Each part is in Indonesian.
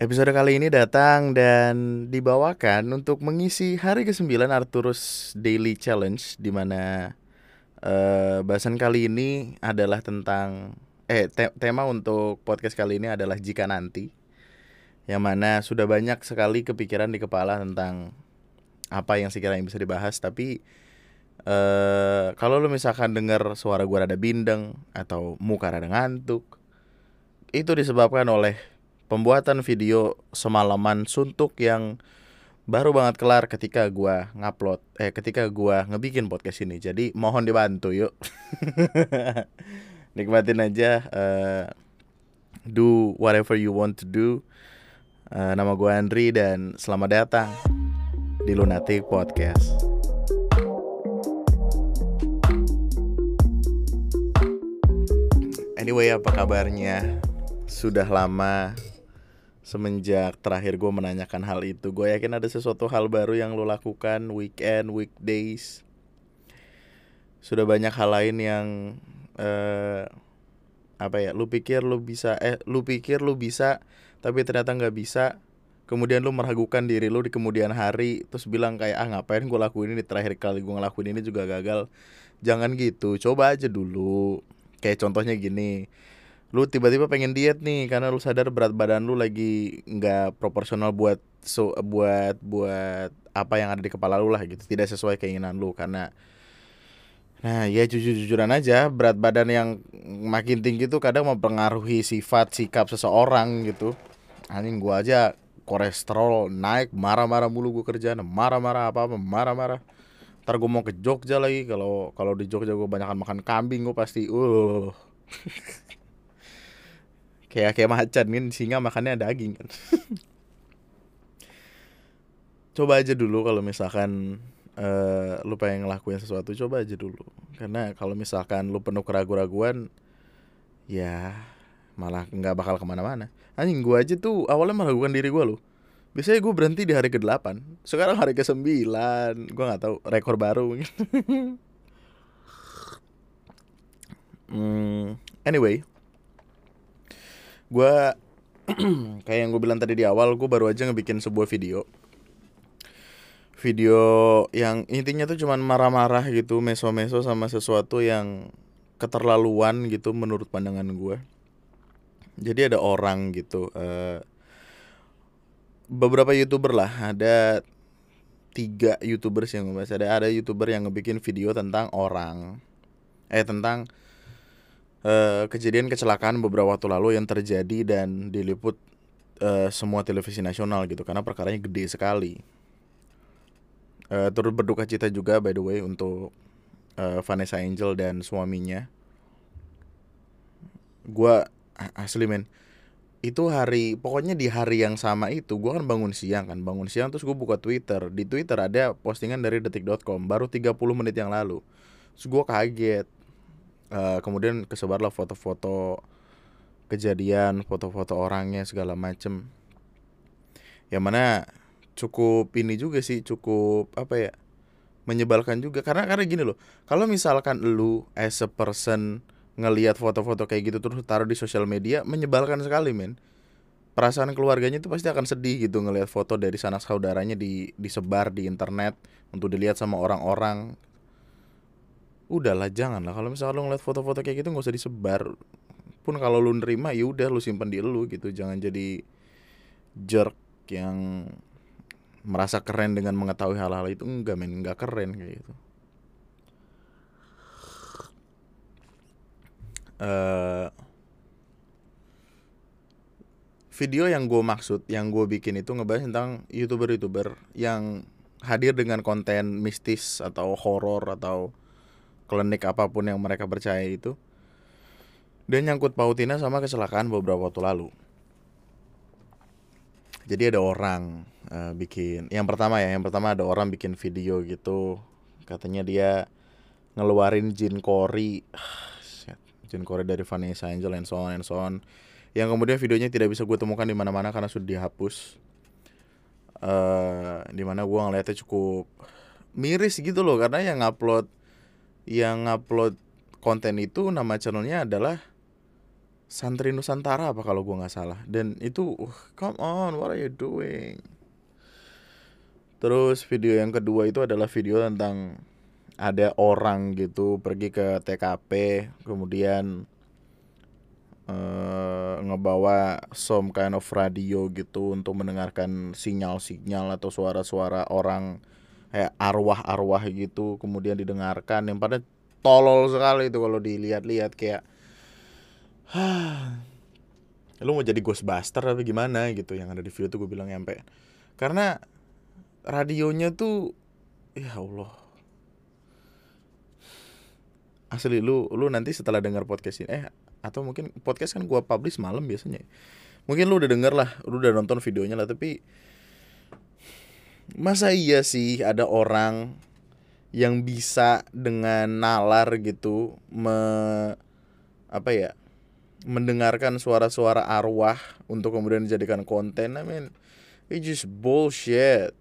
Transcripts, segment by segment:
Episode kali ini datang dan dibawakan untuk mengisi hari ke-9 Arturus Daily Challenge di mana uh, bahasan kali ini adalah tentang eh te tema untuk podcast kali ini adalah jika nanti yang mana sudah banyak sekali kepikiran di kepala tentang apa yang sekiranya bisa dibahas. Tapi uh, kalau lu misalkan dengar suara gua rada bindeng atau muka rada ngantuk itu disebabkan oleh pembuatan video semalaman suntuk yang baru banget kelar ketika gua ngupload eh ketika gua ngebikin podcast ini. Jadi mohon dibantu yuk. Nikmatin aja uh, do whatever you want to do. Uh, nama gua Andri dan selamat datang di Lunatic Podcast. Anyway, apa kabarnya? Sudah lama semenjak terakhir gue menanyakan hal itu gue yakin ada sesuatu hal baru yang lo lakukan weekend weekdays. Sudah banyak hal lain yang uh, apa ya lu pikir lu bisa eh lu pikir lu bisa tapi ternyata nggak bisa. Kemudian lu meragukan diri lu di kemudian hari terus bilang kayak ah ngapain gue lakuin ini? Terakhir kali gue ngelakuin ini juga gagal. Jangan gitu coba aja dulu. Kayak contohnya gini lu tiba-tiba pengen diet nih karena lu sadar berat badan lu lagi nggak proporsional buat so buat buat apa yang ada di kepala lu lah gitu. Tidak sesuai keinginan lu karena nah ya jujur-jujuran aja berat badan yang makin tinggi tuh kadang mempengaruhi sifat sikap seseorang gitu. Anjing gua aja kolesterol naik marah-marah mulu gua kerjaan marah-marah apa apa marah-marah. Ntar gua mau ke Jogja lagi kalau kalau di Jogja gua banyak makan kambing gua pasti uh kayak kayak macan kan singa makannya daging kan. Coba aja dulu kalau misalkan uh, lu pengen ngelakuin sesuatu coba aja dulu. Karena kalau misalkan lu penuh keraguan-raguan ya malah nggak bakal ke mana-mana. Anjing gua aja tuh awalnya meragukan diri gua loh. Biasanya gue berhenti di hari ke-8 sekarang hari ke-9 gue nggak tahu rekor baru. Hmm, anyway gue kayak yang gue bilang tadi di awal gue baru aja ngebikin sebuah video. Video yang intinya tuh cuman marah-marah gitu meso-meso sama sesuatu yang keterlaluan gitu menurut pandangan gue jadi ada orang gitu uh, beberapa youtuber lah. Ada tiga youtubers yang ngebahas ada ada youtuber yang ngebikin video tentang orang eh tentang uh, kejadian kecelakaan beberapa waktu lalu yang terjadi dan diliput uh, semua televisi nasional gitu karena perkaranya gede sekali. Uh, turut berduka cita juga by the way untuk uh, Vanessa Angel dan suaminya. Gua asli men itu hari pokoknya di hari yang sama itu gue kan bangun siang kan bangun siang terus gue buka Twitter di Twitter ada postingan dari detik.com baru 30 menit yang lalu terus gue kaget uh, kemudian kesebarlah foto-foto kejadian foto-foto orangnya segala macem. Yang mana cukup ini juga sih cukup apa ya menyebalkan juga. Karena karena gini loh kalau misalkan lu as a person ngelihat foto-foto kayak gitu terus taruh di sosial media menyebalkan sekali men. Perasaan keluarganya itu pasti akan sedih gitu ngelihat foto dari sanak saudaranya di disebar di internet untuk dilihat sama orang-orang udahlah jangan lah kalau misalnya lo ngeliat foto-foto kayak gitu nggak usah disebar. Pun kalau lu nerima ya udah lu simpan di lu gitu. Jangan jadi jerk yang merasa keren dengan mengetahui hal-hal itu. Enggak men. Enggak keren kayak gitu. Uh, video yang gue maksud yang gue bikin itu ngebahas tentang youtuber-youtuber yang hadir dengan konten mistis atau horor atau klinik apa pun yang mereka percaya itu dan nyangkut pautinnya sama kecelakaan beberapa waktu lalu. Jadi ada orang uh, bikin yang pertama ya yang pertama ada orang bikin video gitu. Katanya dia ngeluarin jin kori. Jin kori dari Vanessa Angel and so on and so on. Yang kemudian videonya tidak bisa gue temukan di mana-mana karena sudah dihapus. Uh, di mana gue ngeliatnya cukup miris gitu loh karena yang upload yang upload konten itu nama channelnya adalah Santri Nusantara apa kalau gua nggak salah. Dan itu uh, come on what are you doing? Terus video yang kedua itu adalah video tentang ada orang gitu pergi ke TKP kemudian uh, ngebawa some kind of radio gitu untuk mendengarkan sinyal-sinyal atau suara-suara orang kayak arwah-arwah gitu kemudian didengarkan. Yang pada tolol sekali itu kalau dilihat-lihat kayak lu mau jadi Ghostbuster apa gimana? Gitu yang ada di video tuh gue bilang nyampe. Karena radionya tuh ya Allah. Asli lu lu nanti setelah dengar podcast ini eh atau mungkin podcast kan gue publish malam biasanya. Mungkin lu udah denger lah lu udah nonton videonya lah tapi masa iya sih ada orang yang bisa dengan nalar gitu me apa ya mendengarkan suara-suara arwah untuk kemudian dijadikan konten? I mean it just bullshit.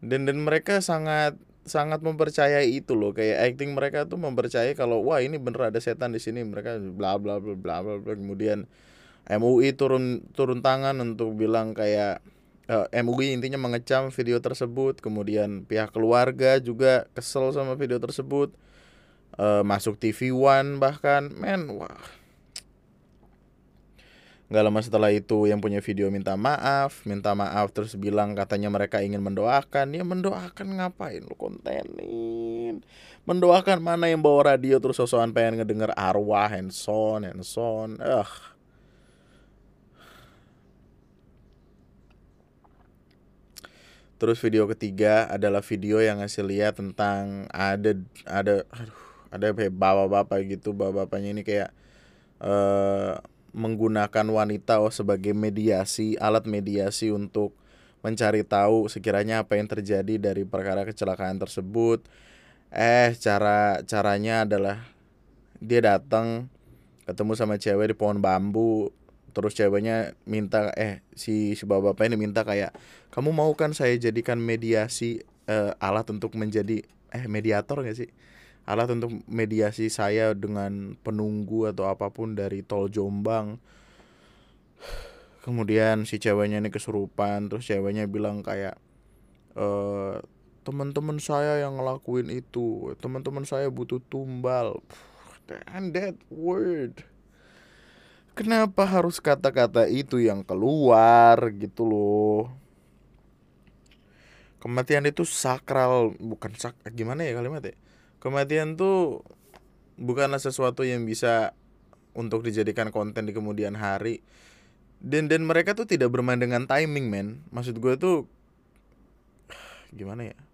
Dan dan mereka sangat sangat mempercayai itu loh. Kayak acting mereka tuh mempercayai kalau wah ini bener ada setan di sini. Mereka bla bla bla bla bla, bla. kemudian MUI turun turun tangan untuk bilang kayak uh, eh, MUI intinya mengecam video tersebut. Kemudian pihak keluarga juga kesel sama video tersebut. Uh, masuk TV One bahkan. Men wah. Nggak lama setelah itu yang punya video minta maaf minta maaf terus bilang katanya mereka ingin mendoakan. Ya mendoakan ngapain lu kontenin? Mendoakan mana yang bawa radio terus sosokan pengen ngedenger arwah and son and son ugh Terus video ketiga adalah video yang ngasih lihat tentang ada ada aduh ada bapak-bapak gitu bapak-bapaknya ini kayak uh, menggunakan wanita oh sebagai mediasi alat mediasi untuk mencari tahu sekiranya apa yang terjadi dari perkara kecelakaan tersebut. Eh cara caranya adalah dia datang ketemu sama cewek di pohon bambu terus ceweknya minta eh si si bapak-bapak ini minta kayak kamu mau kan saya jadikan mediasi uh, alat untuk menjadi eh mediator gak sih? Alat untuk mediasi saya dengan penunggu atau apa pun dari tol Jombang. Kemudian si ceweknya ini kesurupan terus ceweknya bilang kayak e, teman-teman saya yang ngelakuin itu teman-teman saya butuh tumbal. And that word kenapa harus kata-kata itu yang keluar gitu loh? Kematian itu sakral bukan sak gimana ya kalimatnya kematian tuh bukanlah sesuatu yang bisa untuk dijadikan konten di kemudian hari. Dan dan mereka tuh tidak bermain dengan timing men. Maksud gue tuh gimana ya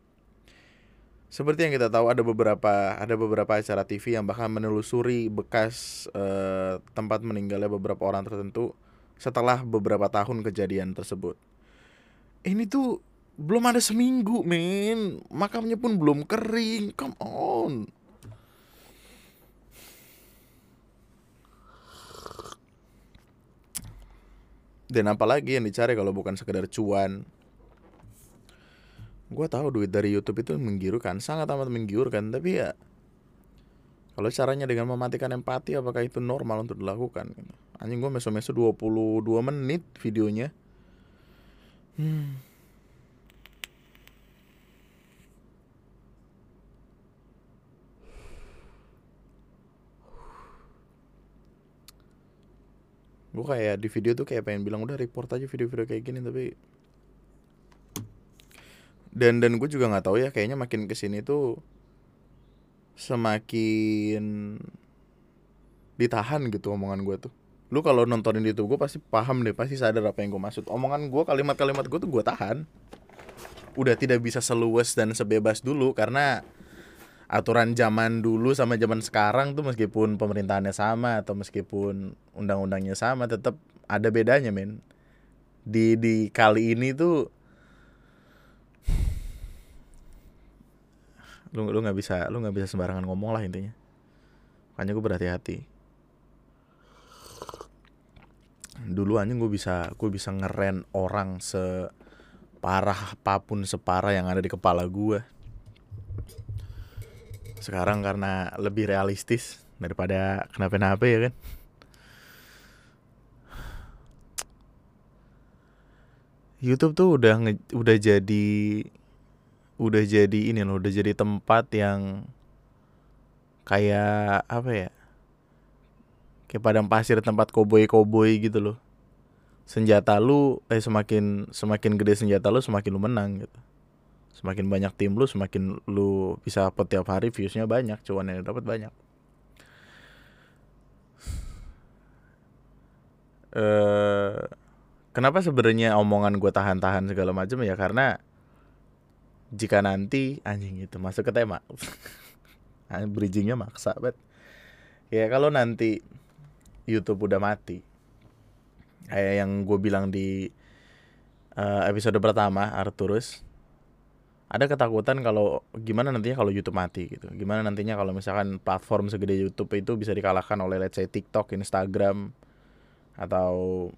seperti yang kita tahu ada beberapa ada beberapa acara TV yang bahkan menelusuri bekas uh, tempat meninggalnya beberapa orang tertentu setelah beberapa tahun kejadian tersebut. Ini tuh belum ada seminggu men. Makamnya pun belum kering. Come on. Dan apalagi yang dicari kalau bukan sekedar cuan gue tahu duit dari YouTube itu menggiurkan sangat amat menggiurkan tapi ya kalau caranya dengan mematikan empati apakah itu normal untuk dilakukan? Anjing gue meso-meso 22 menit videonya. Hmm. Gue kayak di video tuh kayak pengen bilang udah report aja video-video kayak gini tapi dan dan gue juga nggak tahu ya kayaknya makin ke sini tuh semakin ditahan gitu omongan gue tuh. Lu kalau nontonin itu gue pasti paham deh pasti sadar apa yang gue maksud. Omongan gue kalimat-kalimat gue tuh gue tahan. Udah tidak bisa seluas dan sebebas dulu karena aturan zaman dulu sama zaman sekarang tuh meskipun pemerintahannya sama atau meskipun undang-undangnya sama tetap ada bedanya men. Di di kali ini tuh lu lu nggak bisa lu nggak bisa sembarangan ngomong lah intinya. Makanya gue berhati-hati. Dulu aja gue bisa gue bisa ngeren orang separah apa pun separah yang ada di kepala gue sekarang karena lebih realistis daripada kenapa-napa ya kan YouTube tuh udah nge, udah jadi udah jadi ini loh, udah jadi tempat yang kayak apa ya? Kayak padang pasir tempat koboi-koboi gitu loh. Senjata lu eh semakin semakin gede senjata lu semakin lu menang gitu. Semakin banyak tim lu semakin lu bisa upload tiap hari viewsnya banyak, cuan yang dapat banyak. Eh kenapa sebenarnya omongan gue tahan-tahan segala macam ya? Karena jika nanti anjing itu masuk ke tema. Bridgingnya maksa bet. Ya kalau nanti YouTube udah mati kayak yang gue bilang di uh, episode pertama Arturus ada ketakutan kalau gimana nantinya kalau YouTube mati gitu. Gimana nantinya kalau misalkan platform segede YouTube itu bisa dikalahkan oleh let's say TikTok Instagram atau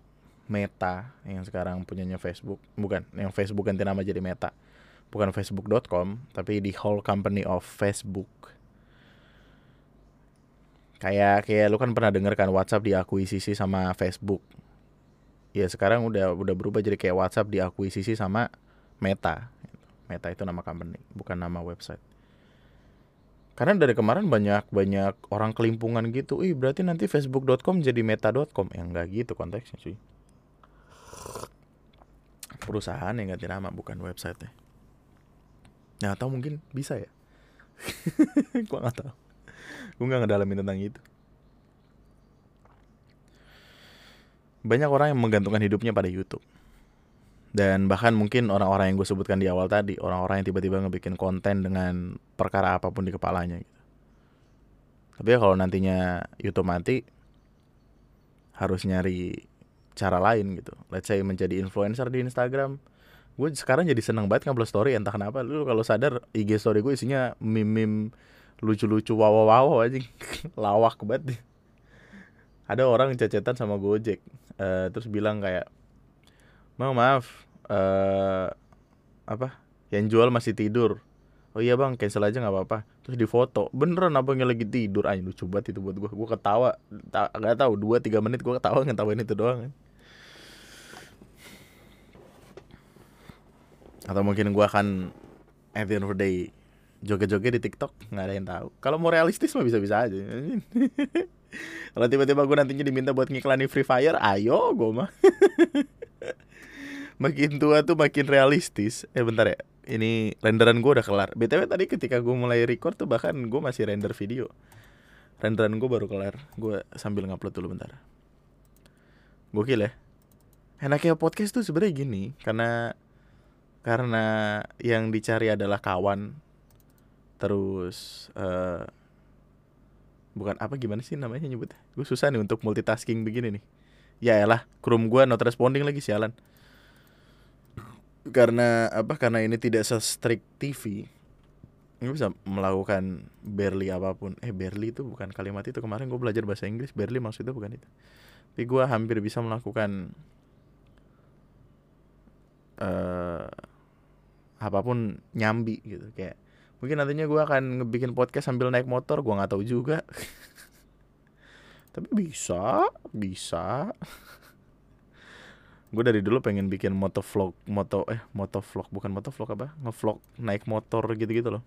Meta yang sekarang punyanya Facebook. Bukan yang Facebook ganti nama jadi Meta. Bukan Facebook.com tapi di whole company of Facebook. Kayak kayak lu kan pernah denger kan WhatsApp diakuisisi sama Facebook. Ya sekarang udah udah berubah jadi kayak WhatsApp diakuisisi sama Meta. Meta itu nama company bukan nama website. Karena dari kemarin banyak banyak orang kelimpungan gitu ih berarti nanti facebook.com jadi meta.com ya enggak gitu konteksnya cuy perusahaan yang ganti nama bukan website ya. Nah atau mungkin bisa ya? Gua nggak tahu. Gua nggak ngedalamin tentang itu. Banyak orang yang menggantungkan hidupnya pada YouTube. Dan bahkan mungkin orang-orang yang gue sebutkan di awal tadi orang-orang yang tiba-tiba ngebikin konten dengan perkara apa pun di kepalanya gitu. Tapi ya kalau nantinya YouTube mati harus nyari cara lain gitu. Let's say menjadi influencer di Instagram gue sekarang jadi seneng banget ngupload story entah kenapa. Lu kalau sadar IG story gue isinya meme-meme lucu-lucu wow-wow aja lawak banget. Ada orang cecetan sama Gojek uh, terus bilang kayak mau maaf uh, apa yang jual masih tidur. Oh iya bang cancel aja nggak apa-apa. Terus di foto beneran abangnya lagi tidur? Aja lucu banget itu buat gue gue ketawa nggak tahu dua tiga menit gue ketawa ngetawain itu doang kan atau mungkin gue akan at the end of the day joget-joget di TikTok nggak ada yang tahu. Kalau mau realistis mah bisa-bisa aja. Kalau tiba-tiba gue nantinya diminta buat ngiklanin Free Fire ayo gue mah. Makin tua tuh makin realistis. Eh bentar ya. Ini renderan gue udah kelar. Btw tadi ketika gue mulai record tuh bahkan gue masih render video. Renderan gue baru kelar. Gue sambil ngupload dulu bentar. Gokil ya. Enaknya podcast tuh sebenarnya gini karena karena yang dicari adalah kawan. Terus uh, bukan apa gimana sih namanya nyebut gue susah nih untuk multitasking begini nih. Ya elah krum gue not responding lagi sialan. Karena apa karena ini tidak se-strict TV gue bisa melakukan barely apa pun. Eh barely itu bukan kalimat itu. Kemarin gue belajar bahasa Inggris barely maksudnya bukan itu. Tapi gue hampir bisa melakukan uh, apa pun nyambi gitu. Kayak mungkin nantinya gue akan ngebikin podcast sambil naik motor gue nggak tahu juga. Tapi bisa bisa. Gue dari dulu pengen bikin moto vlog moto eh moto vlog bukan moto vlog apa? Ngevlog naik motor gitu gitu loh.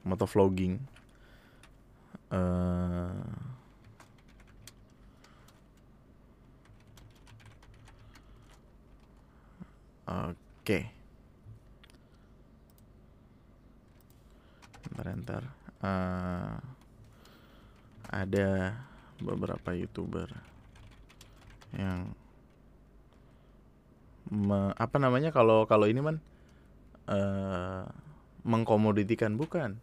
Moto vlogging uh, oke. Bentar, bentar. Uh, ada beberapa youtuber yang me, apa namanya kalau kalau ini man uh, mengkomoditikan bukan.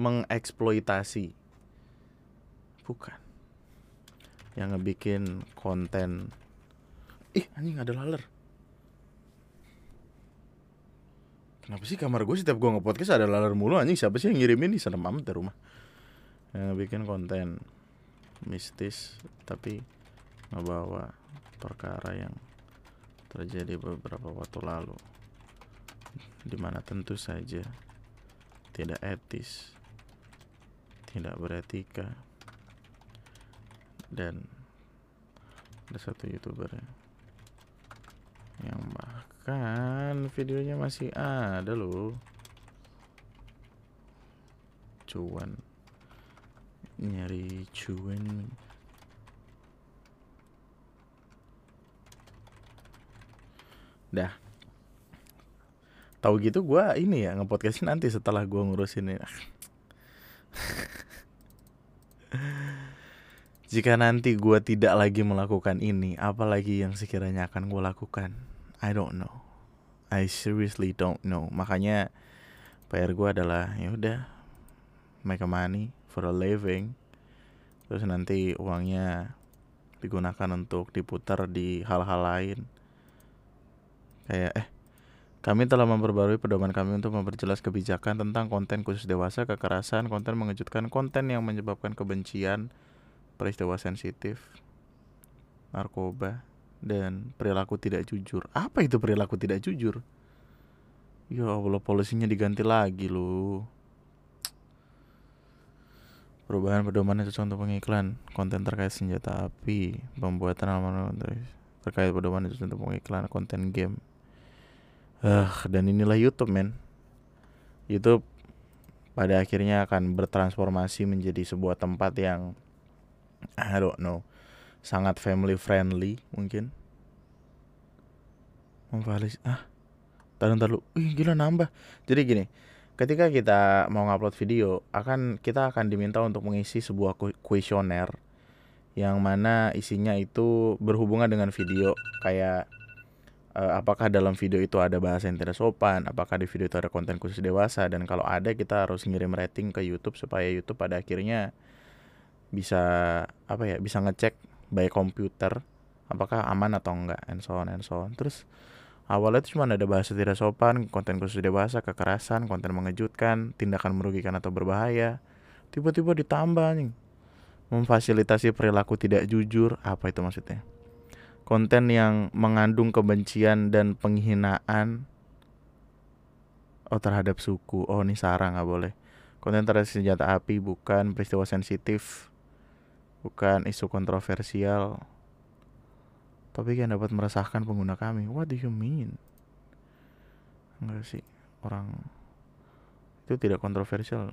Mengeksploitasi. Bukan. Yang ngebikin konten. Ih anjing ada laler Kenapa sih kamar gue setiap gue nge-podcast ada laler mulu anjing? Siapa sih yang ngirimin di sana amat di rumah. Yang bikin konten mistis tapi ngebawa perkara yang terjadi beberapa waktu lalu. Di mana tentu saja tidak etis tidak beretika dan ada satu youtuber yang bahkan videonya masih ada loh. Cuan. Nyari cuan. Dah. Tahu gitu gue ini ya ngepodcastin nanti setelah gue ngurusin ini. Jika nanti gue tidak lagi melakukan ini apalagi yang sekiranya akan gue lakukan I don't know. I seriously don't know. Makanya PR gue adalah ya udah make a money for a living. Terus nanti uangnya digunakan untuk diputar di hal-hal lain. Kayak eh kami telah memperbarui pedoman kami untuk memperjelas kebijakan tentang konten khusus dewasa, kekerasan, konten mengejutkan, konten yang menyebabkan kebencian, peristiwa sensitif, narkoba, dan perilaku tidak jujur. Apa itu perilaku tidak jujur? Ya Allah, polisinya diganti lagi loh. Perubahan pedoman itu untuk pengiklan, konten terkait senjata api, pembuatan alamat terkait pedoman itu untuk pengiklan, konten game, Uh, dan inilah YouTube men YouTube pada akhirnya akan bertransformasi menjadi sebuah tempat yang I don't know sangat family friendly mungkin. Memvalis ah taruh taruh Wih gila nambah. Jadi gini Ketika kita mau ngupload video akan Kita akan diminta untuk mengisi sebuah kuesioner Yang mana isinya itu berhubungan dengan video. Kayak uh, apakah dalam video itu ada bahasa yang tidak sopan, apakah di video itu ada konten khusus dewasa dan kalau ada kita harus ngirim rating ke YouTube supaya YouTube pada akhirnya bisa apa ya bisa ngecek by komputer apakah aman atau enggak and so on and so on. Terus awalnya itu cuma ada bahasa tidak sopan konten khusus dewasa kekerasan konten mengejutkan tindakan merugikan atau berbahaya. Tiba-tiba ditambah nih memfasilitasi perilaku tidak jujur apa itu maksudnya? Konten yang mengandung kebencian dan penghinaan oh terhadap suku. Oh ini sarang nggak boleh. Konten terhadap senjata api bukan. Peristiwa sensitif bukan isu kontroversial tapi yang dapat meresahkan pengguna kami what do you mean enggak sih orang itu tidak kontroversial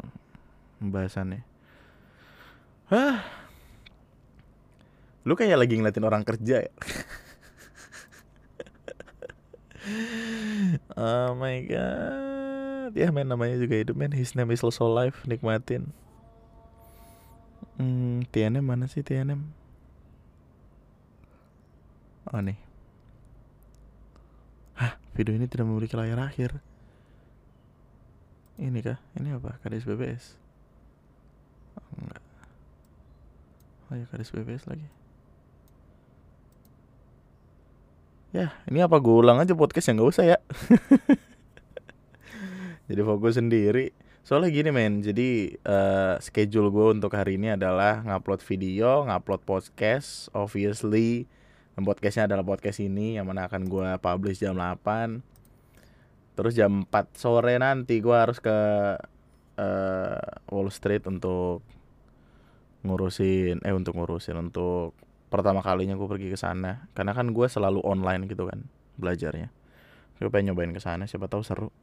pembahasannya Hah, Lu kayak lagi ngeliatin orang kerja ya. oh my god. Ya main namanya juga hidup men. His name is also life. Nikmatin. Hmm, TNM mana sih TNM? Oh nih. Hah, video ini tidak memiliki layar akhir. Ini kah? Ini apa? Kadis BBS? Oh, enggak. Oh ya, kadis BBS lagi. Ya, ini apa gue ulang aja podcast yang gak usah ya. jadi fokus sendiri. Soalnya gini men, jadi uh, schedule gue untuk hari ini adalah ngupload video, ngupload podcast, obviously. Podcastnya adalah podcast ini yang mana akan gue publish jam 8 Terus jam 4 sore nanti gue harus ke uh, Wall Street untuk ngurusin, eh untuk ngurusin, untuk pertama kalinya gue pergi ke sana. Karena kan gue selalu online gitu kan belajarnya. Gue pengen nyobain ke sana siapa tahu seru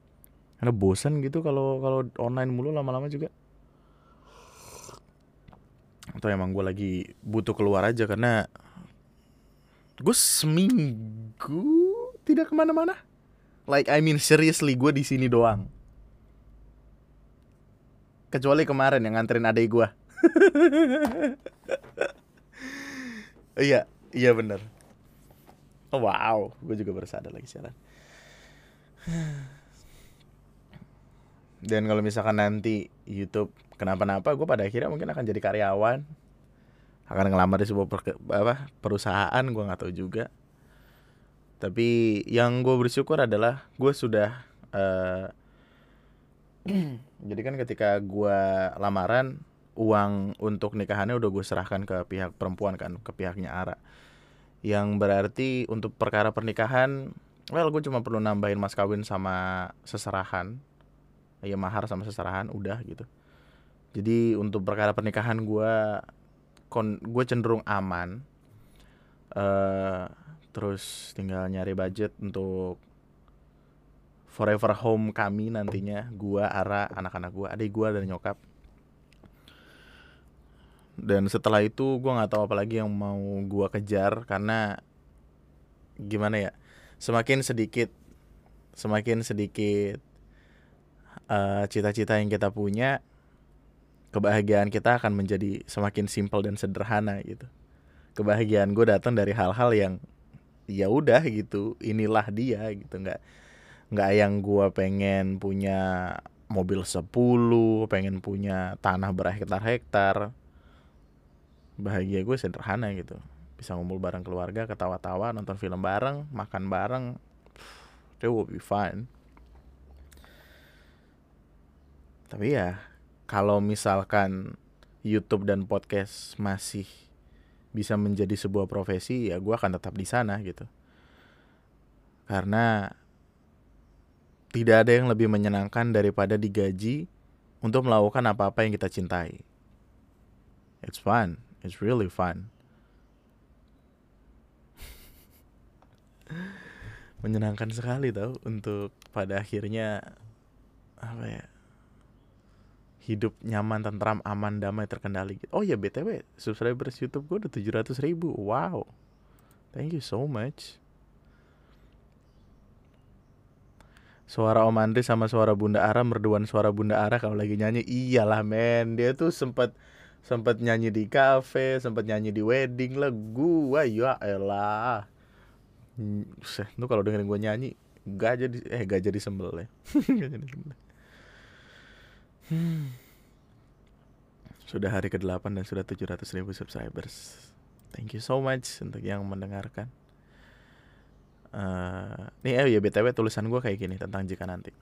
karena bosan gitu kalau kalau online mulu lama-lama juga atau emang gue lagi butuh keluar aja karena gue seminggu tidak ke mana-mana like I mean seriously gue di sini doang kecuali kemarin yang nganterin adik gue Iya, iya bener. Oh, wow, gue juga baru sadar lagi siaran. Dan kalau misalkan nanti YouTube kenapa-napa, gue pada akhirnya mungkin akan jadi karyawan, akan ngelamar di sebuah per, apa, perusahaan, gue nggak tahu juga. Tapi yang gue bersyukur adalah gue sudah uh, jadi kan ketika gue lamaran uang untuk nikahannya udah gue serahkan ke pihak perempuan kan ke pihaknya Ara. Yang berarti untuk perkara pernikahan well gue cuma perlu nambahin mas kawin sama seserahan ya mahar sama seserahan udah gitu. Jadi untuk perkara pernikahan gue kon gue cenderung aman. Uh, terus tinggal nyari budget untuk forever home kami nantinya. Gue Ara anak-anak gue adik gue dan nyokap. Dan setelah itu gue nggak tahu apa lagi yang mau gue kejar karena gimana ya semakin sedikit semakin sedikit eh, cita-cita yang kita punya kebahagiaan kita akan menjadi semakin simpel dan sederhana gitu. Kebahagiaan gue datang dari hal-hal yang ya udah gitu inilah dia gitu. Nggak nggak yang gue pengen punya mobil 10 pengen punya tanah berhektar-hektar. Bahagia gue sederhana gitu. Bisa ngumpul bareng keluarga ketawa-tawa nonton film bareng makan bareng it will be fun tapi ya kalau misalkan YouTube dan podcast masih bisa menjadi sebuah profesi ya gue akan tetap di sana gitu. Karena tidak ada yang lebih menyenangkan daripada digaji untuk melakukan apa-apa yang kita cintai. It's fun. It's really fun. Menyenangkan sekali tau untuk pada akhirnya apa ya hidup nyaman, tentram, aman, damai, terkendali. Oh ya btw subscribers YouTube gue udah 700 ribu. Wow, thank you so much. Suara Om Andri sama suara Bunda Ara merduan suara Bunda Ara kalau lagi nyanyi. Iyalah men. Dia tuh sempat sempat nyanyi di cafe sempat nyanyi di wedding. Lah gua ya elah. Seh, lu kalau dengerin gua nyanyi gak jadi eh gak jadi sembel ya gak jadi sembel hmm. sudah hari ke-8 dan sudah 700 ribu subscribers thank you so much untuk yang mendengarkan uh, nih eh ya btw tulisan gua kayak gini tentang jika nanti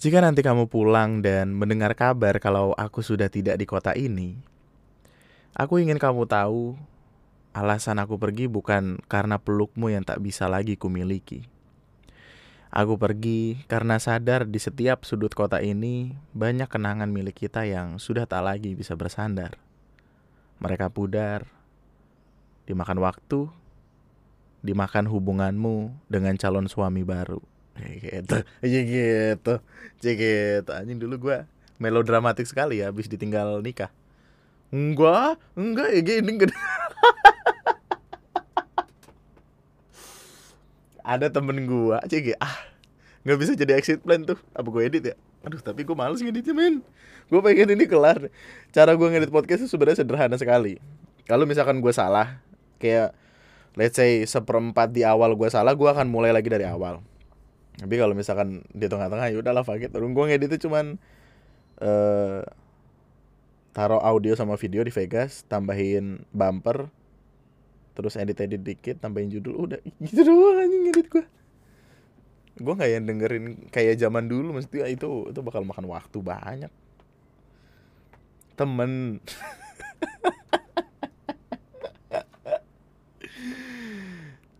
jika nanti kamu pulang dan mendengar kabar kalau aku sudah tidak di kota ini, aku ingin kamu tahu alasan aku pergi bukan karena pelukmu yang tak bisa lagi kumiliki. Aku pergi karena sadar di setiap sudut kota ini banyak kenangan milik kita yang sudah tak lagi bisa bersandar. Mereka pudar, dimakan waktu, dimakan hubunganmu dengan calon suami baru. Gitu gitu gitu. Anjing dulu gue melodramatik sekali ya habis ditinggal nikah. Enggak enggak ya gini ada temen gue cek ah nggak bisa jadi exit plan tuh. Apa gue edit ya? Aduh tapi gue males ngeditnya men. Gue pengen ini kelar. Cara gue ngedit podcast itu sebenarnya sederhana sekali. Kalau misalkan gue salah kayak let's say seperempat di awal gue salah gue akan mulai lagi dari awal. Tapi kalau misalkan di tengah-tengah ya udahlah fakir terus gue itu cuman uh, taruh audio sama video di Vegas tambahin bumper terus edit edit dikit tambahin judul udah. Gitu doang anjing ngedit gue gue nggak yang dengerin kayak zaman dulu mesti itu itu bakal makan waktu banyak. Temen.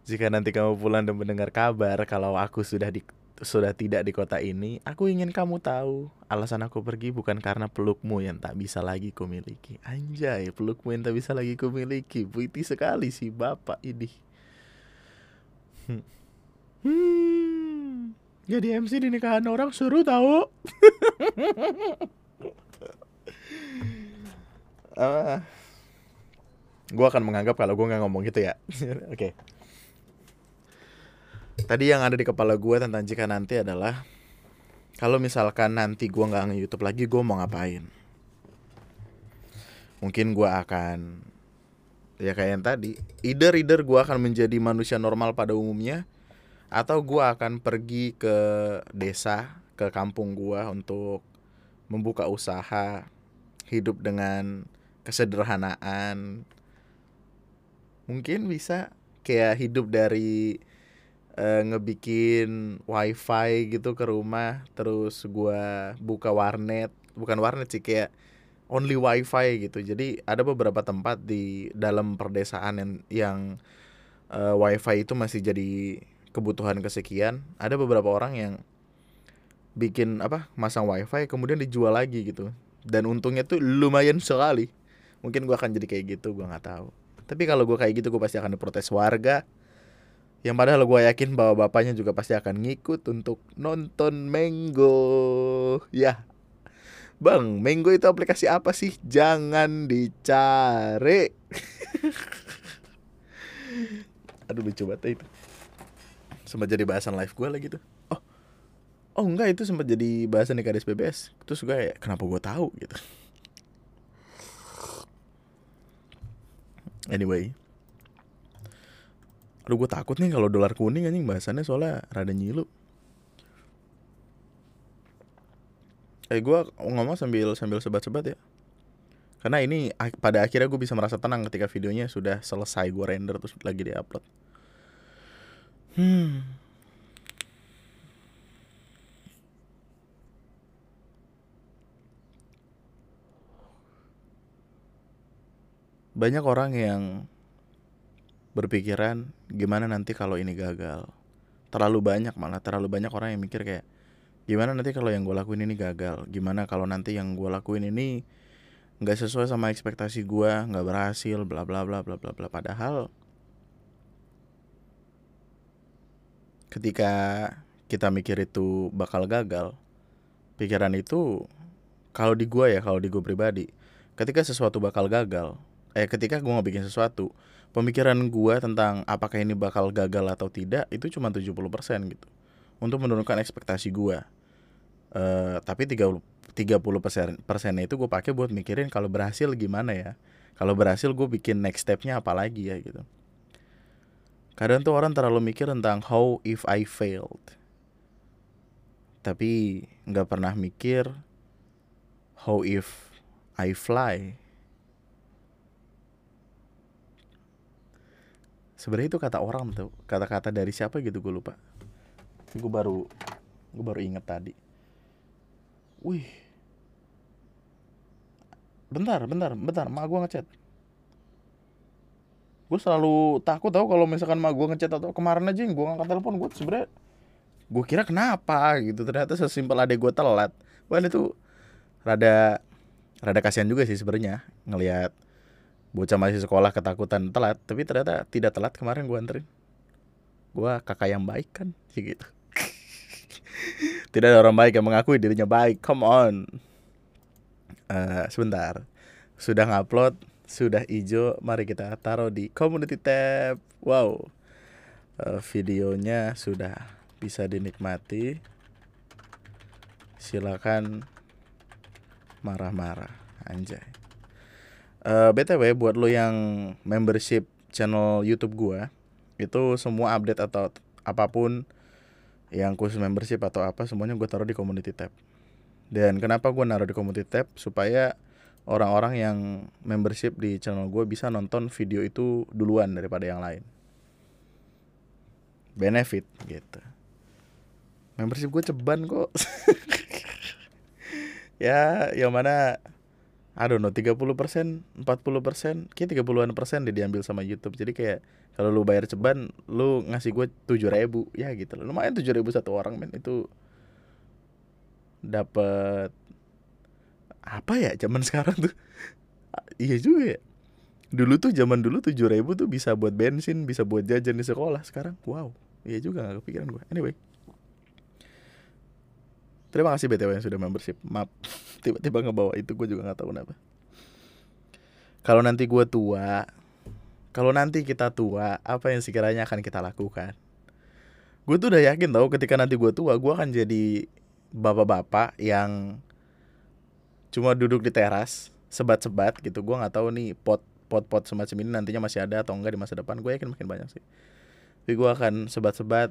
Jika nanti kamu pulang dan mendengar kabar kalau aku sudah di sudah tidak di kota ini, aku ingin kamu tahu alasan aku pergi bukan karena pelukmu yang tak bisa lagi kumiliki. Anjay, pelukmu yang tak bisa lagi kumiliki. Puiti sekali sih bapak ini. Hmm. hmm. Jadi MC di nikahan orang seru tahu. uh, gue akan menganggap kalau gue nggak ngomong gitu ya. Oke. okay. Tadi yang ada di kepala gue tentang jika nanti adalah kalau misalkan nanti gue nggak nge-youtube lagi, gue mau ngapain? Mungkin gue akan ya kayak yang tadi, either either gue akan menjadi manusia normal pada umumnya, atau gue akan pergi ke desa, ke kampung gue untuk membuka usaha, hidup dengan kesederhanaan. Mungkin bisa kayak hidup dari uh, ngebikin wifi gitu ke rumah terus gua buka warnet. Bukan warnet sih kayak only wifi gitu. Jadi ada beberapa tempat di dalam perdesaan yang yang uh, wifi itu masih jadi kebutuhan kesekian. Ada beberapa orang yang bikin apa masang wifi kemudian dijual lagi gitu. Dan untungnya tuh lumayan sekali. Mungkin gue akan jadi kayak gitu gue nggak tahu. Tapi kalau gue kayak gitu gue pasti akan diprotes warga yang padahal gue yakin bahwa bapaknya juga pasti akan ngikut untuk nonton Mango ya Bang, Mango itu aplikasi apa sih? Jangan dicari. Aduh lucu banget itu. Sempat jadi bahasan live gue lagi tuh. Oh, oh enggak itu sempat jadi bahasan di KDS BBS. Terus gue ya kenapa gue tahu gitu. Anyway, aduh gue takut nih kalau dolar kuning anjing bahasannya soalnya rada nyilu. eh gue ngomong sambil sambil sebat-sebat ya. Karena ini pada akhirnya gue bisa merasa tenang ketika videonya sudah selesai gue render terus lagi di upload hmm. Banyak orang yang berpikiran gimana nanti kalau ini gagal? Terlalu banyak malah terlalu banyak orang yang mikir kayak gimana nanti kalau yang gue lakuin ini gagal? Gimana kalau nanti yang gue lakuin ini nggak sesuai sama ekspektasi gue nggak berhasil bla bla bla bla bla bla. Padahal ketika kita mikir itu bakal gagal pikiran itu kalau di gue ya kalau di gue pribadi ketika sesuatu bakal gagal eh ketika gue mau bikin sesuatu pemikiran gue tentang apakah ini bakal gagal atau tidak itu cuma 70% gitu untuk menurunkan ekspektasi gue. Uh, tapi 30 30 persen persennya itu gue pakai buat mikirin kalau berhasil gimana ya. Kalau berhasil gue bikin next stepnya apa lagi ya gitu. Kadang tuh orang terlalu mikir tentang how if I failed. Tapi nggak pernah mikir how if I fly. Sebenarnya itu kata orang tuh, kata-kata dari siapa gitu gue lupa. Gue baru gue baru inget tadi. Wih. Bentar bentar bentar mak gue ngechat gue selalu takut tau kalau misalkan mak gue ngechat atau kemarin aja yang gue ngangkat telepon gue sebenernya gue kira kenapa gitu. Ternyata sesimpel adek gue telat. Wah itu rada rada kasihan juga sih sebenarnya ngelihat bocah masih sekolah ketakutan telat tapi ternyata tidak telat kemarin gue anterin gue kakak yang baik kan sih gitu tidak ada orang baik yang mengakui dirinya baik. Come on. Uh, sebentar. Sudah ngupload, sudah hijau. Mari kita taruh di community tab. Wow. Uh, videonya sudah bisa dinikmati. Silakan marah-marah anjay. Uh, eh, BTW buat lo yang membership channel YouTube gua, itu semua update atau apa pun yang khusus membership atau apa semuanya gue taruh di community tab. Dan kenapa gue naruh di community tab? Supaya orang-orang yang membership di channel gue bisa nonton video itu duluan daripada yang lain. Benefit gitu. Membership gue ceban kok. Ya yang mana I don't know 30 persen 40 persen kayak 30an persen dia diambil sama YouTube. Jadi kayak kalau lu bayar ceban lu ngasih gue tujuh ribu ya gitu loh lumayan tujuh ribu satu orang men. Itu dapat apa ya zaman sekarang tuh? Iya juga ya. Dulu tuh zaman dulu tujuh ribu tuh bisa buat bensin bisa buat jajan di sekolah. Sekarang wow. Iya juga gak kepikiran gue anyway Terima kasih BTW yang sudah membership. Maaf, tiba-tiba ngebawa itu gue juga nggak tahu kenapa. Kalau nanti gue tua, kalau nanti kita tua, apa yang sekiranya akan kita lakukan? Gue tuh udah yakin tau ketika nanti gue tua, gue akan jadi bapak-bapak yang cuma duduk di teras, sebat-sebat gitu. Gue nggak tahu nih pot pot-pot semacam ini nantinya masih ada atau enggak di masa depan. Gue yakin makin banyak sih. Tapi gue akan sebat-sebat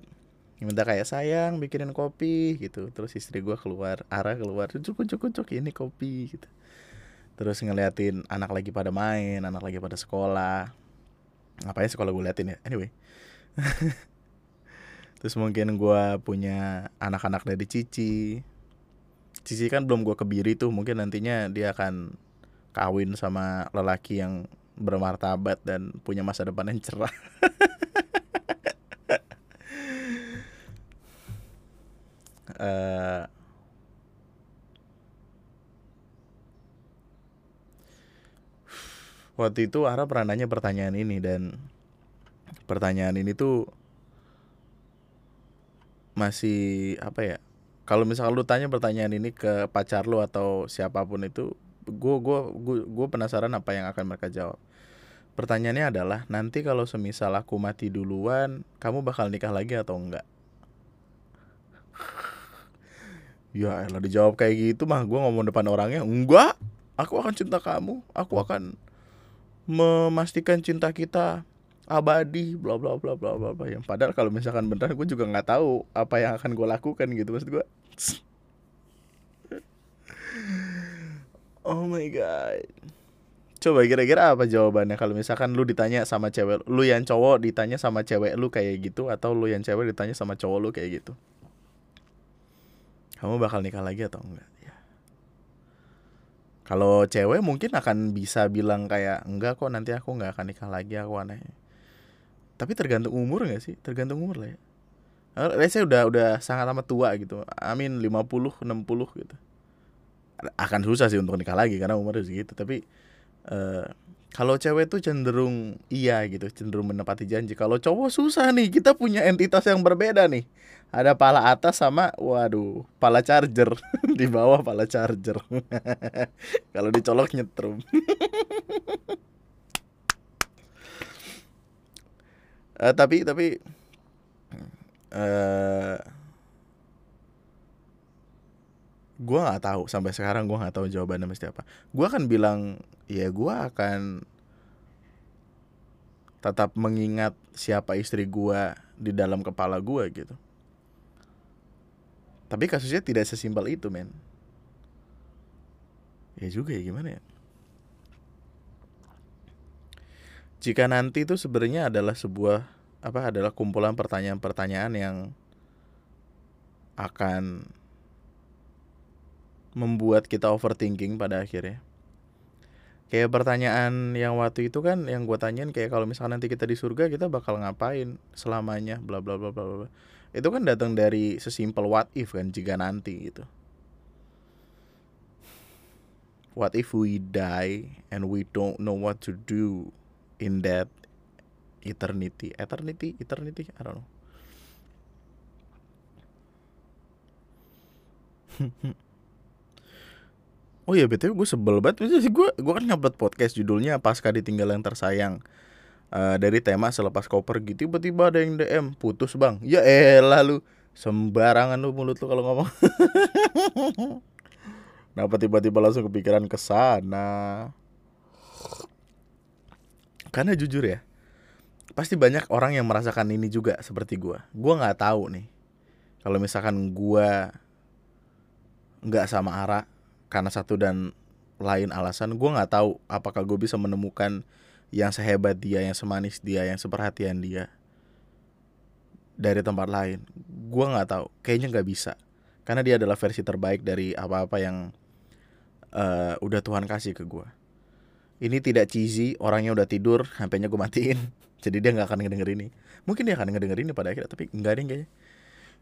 minta kayak sayang bikinin kopi gitu. Terus istri gue keluar arah keluar cukup cukup cukup ini kopi gitu. Terus ngeliatin anak lagi pada main anak lagi pada sekolah. Ngapain sekolah gue liatin ya? Anyway. Terus mungkin gue punya anak-anak dari Cici. Cici kan belum gue kebiri tuh mungkin nantinya dia akan kawin sama lelaki yang bermartabat dan punya masa depan yang cerah uh, waktu itu Ara pernah nanya pertanyaan ini dan pertanyaan ini tuh masih apa ya kalau misalnya lu tanya pertanyaan ini ke pacar lu atau siapa pun itu gue gua, gua, gua penasaran apa yang akan mereka jawab. Pertanyaannya adalah nanti kalau semisal aku mati duluan kamu bakal nikah lagi atau enggak? Ya elah dijawab kayak gitu mah gue ngomong depan orangnya enggak aku akan cinta kamu. Aku akan memastikan cinta kita abadi. Bla bla bla bla bla bla. Yang padahal kalau misalkan beneran gue juga nggak tahu apa yang akan gue lakukan gitu maksud gue oh my god. Coba kira-kira apa jawabannya kalau misalkan lu ditanya sama cewek lu yang cowok ditanya sama cewek lu kayak gitu atau lu yang cewek ditanya sama cowok lu kayak gitu kamu bakal nikah lagi atau enggak? Ya kalau cewek mungkin akan bisa bilang kayak enggak kok nanti aku nggak akan nikah lagi aku aneh. Tapi tergantung umur gak sih? Tergantung umur lah ya. Saya udah udah sangat amat tua gitu. Amin 50 60 gitu. Akan susah sih untuk nikah lagi karena umurnya segitu. Tapi uh, kalau cewek tuh cenderung iya gitu cenderung menepati janji. Kalau cowok susah nih kita punya entitas yang berbeda nih ada pala atas sama waduh pala charger. Di bawah pala charger. Kalau dicolok nyetrum. Uh, tapi tapi uh, gue nggak tahu. Sampai sekarang gue nggak tahu jawabannya mesti apa. Gue akan bilang ya gue akan tetap mengingat siapa istri gue di dalam kepala gue gitu tapi kasusnya tidak sesimpel itu men ya juga ya gimana ya jika nanti itu sebenarnya adalah sebuah apa adalah kumpulan pertanyaan-pertanyaan yang akan membuat kita overthinking pada akhirnya. Kayak pertanyaan yang waktu itu kan yang gue tanyain kayak kalau misalnya nanti kita di surga kita bakal ngapain selamanya bla bla bla bla bla. Itu kan datang dari sesimpel what if kan jika nanti gitu. What if we die and we don't know what to do in that eternity? Eternity? Eternity? I don't know. Oh iya betul gue sebel banget. Gue gue kan ngupload podcast judulnya pasca ditinggal yang tersayang uh, dari tema selepas kau pergi tiba-tiba ada yang DM putus bang. Ya elah lu sembarangan lu mulut lu kalau ngomong. Kenapa tiba-tiba langsung kepikiran ke sana? Karena jujur ya pasti banyak orang yang merasakan ini juga seperti gue gue nggak tahu nih kalau misalkan gue nggak sama Ara karena satu dan lain alasan gue nggak tahu apakah gue bisa menemukan yang sehebat dia yang semanis dia yang seperhatian dia dari tempat lain. Gue nggak tahu. Kayaknya nggak bisa. Karena dia adalah versi terbaik dari apa-apa yang uh, udah Tuhan kasih ke gue ini tidak cheesy orangnya udah tidur HP-nya gue matiin. Jadi dia nggak akan ngedenger ini. Mungkin dia akan ngedenger ini pada akhirnya tapi enggak deh kayaknya.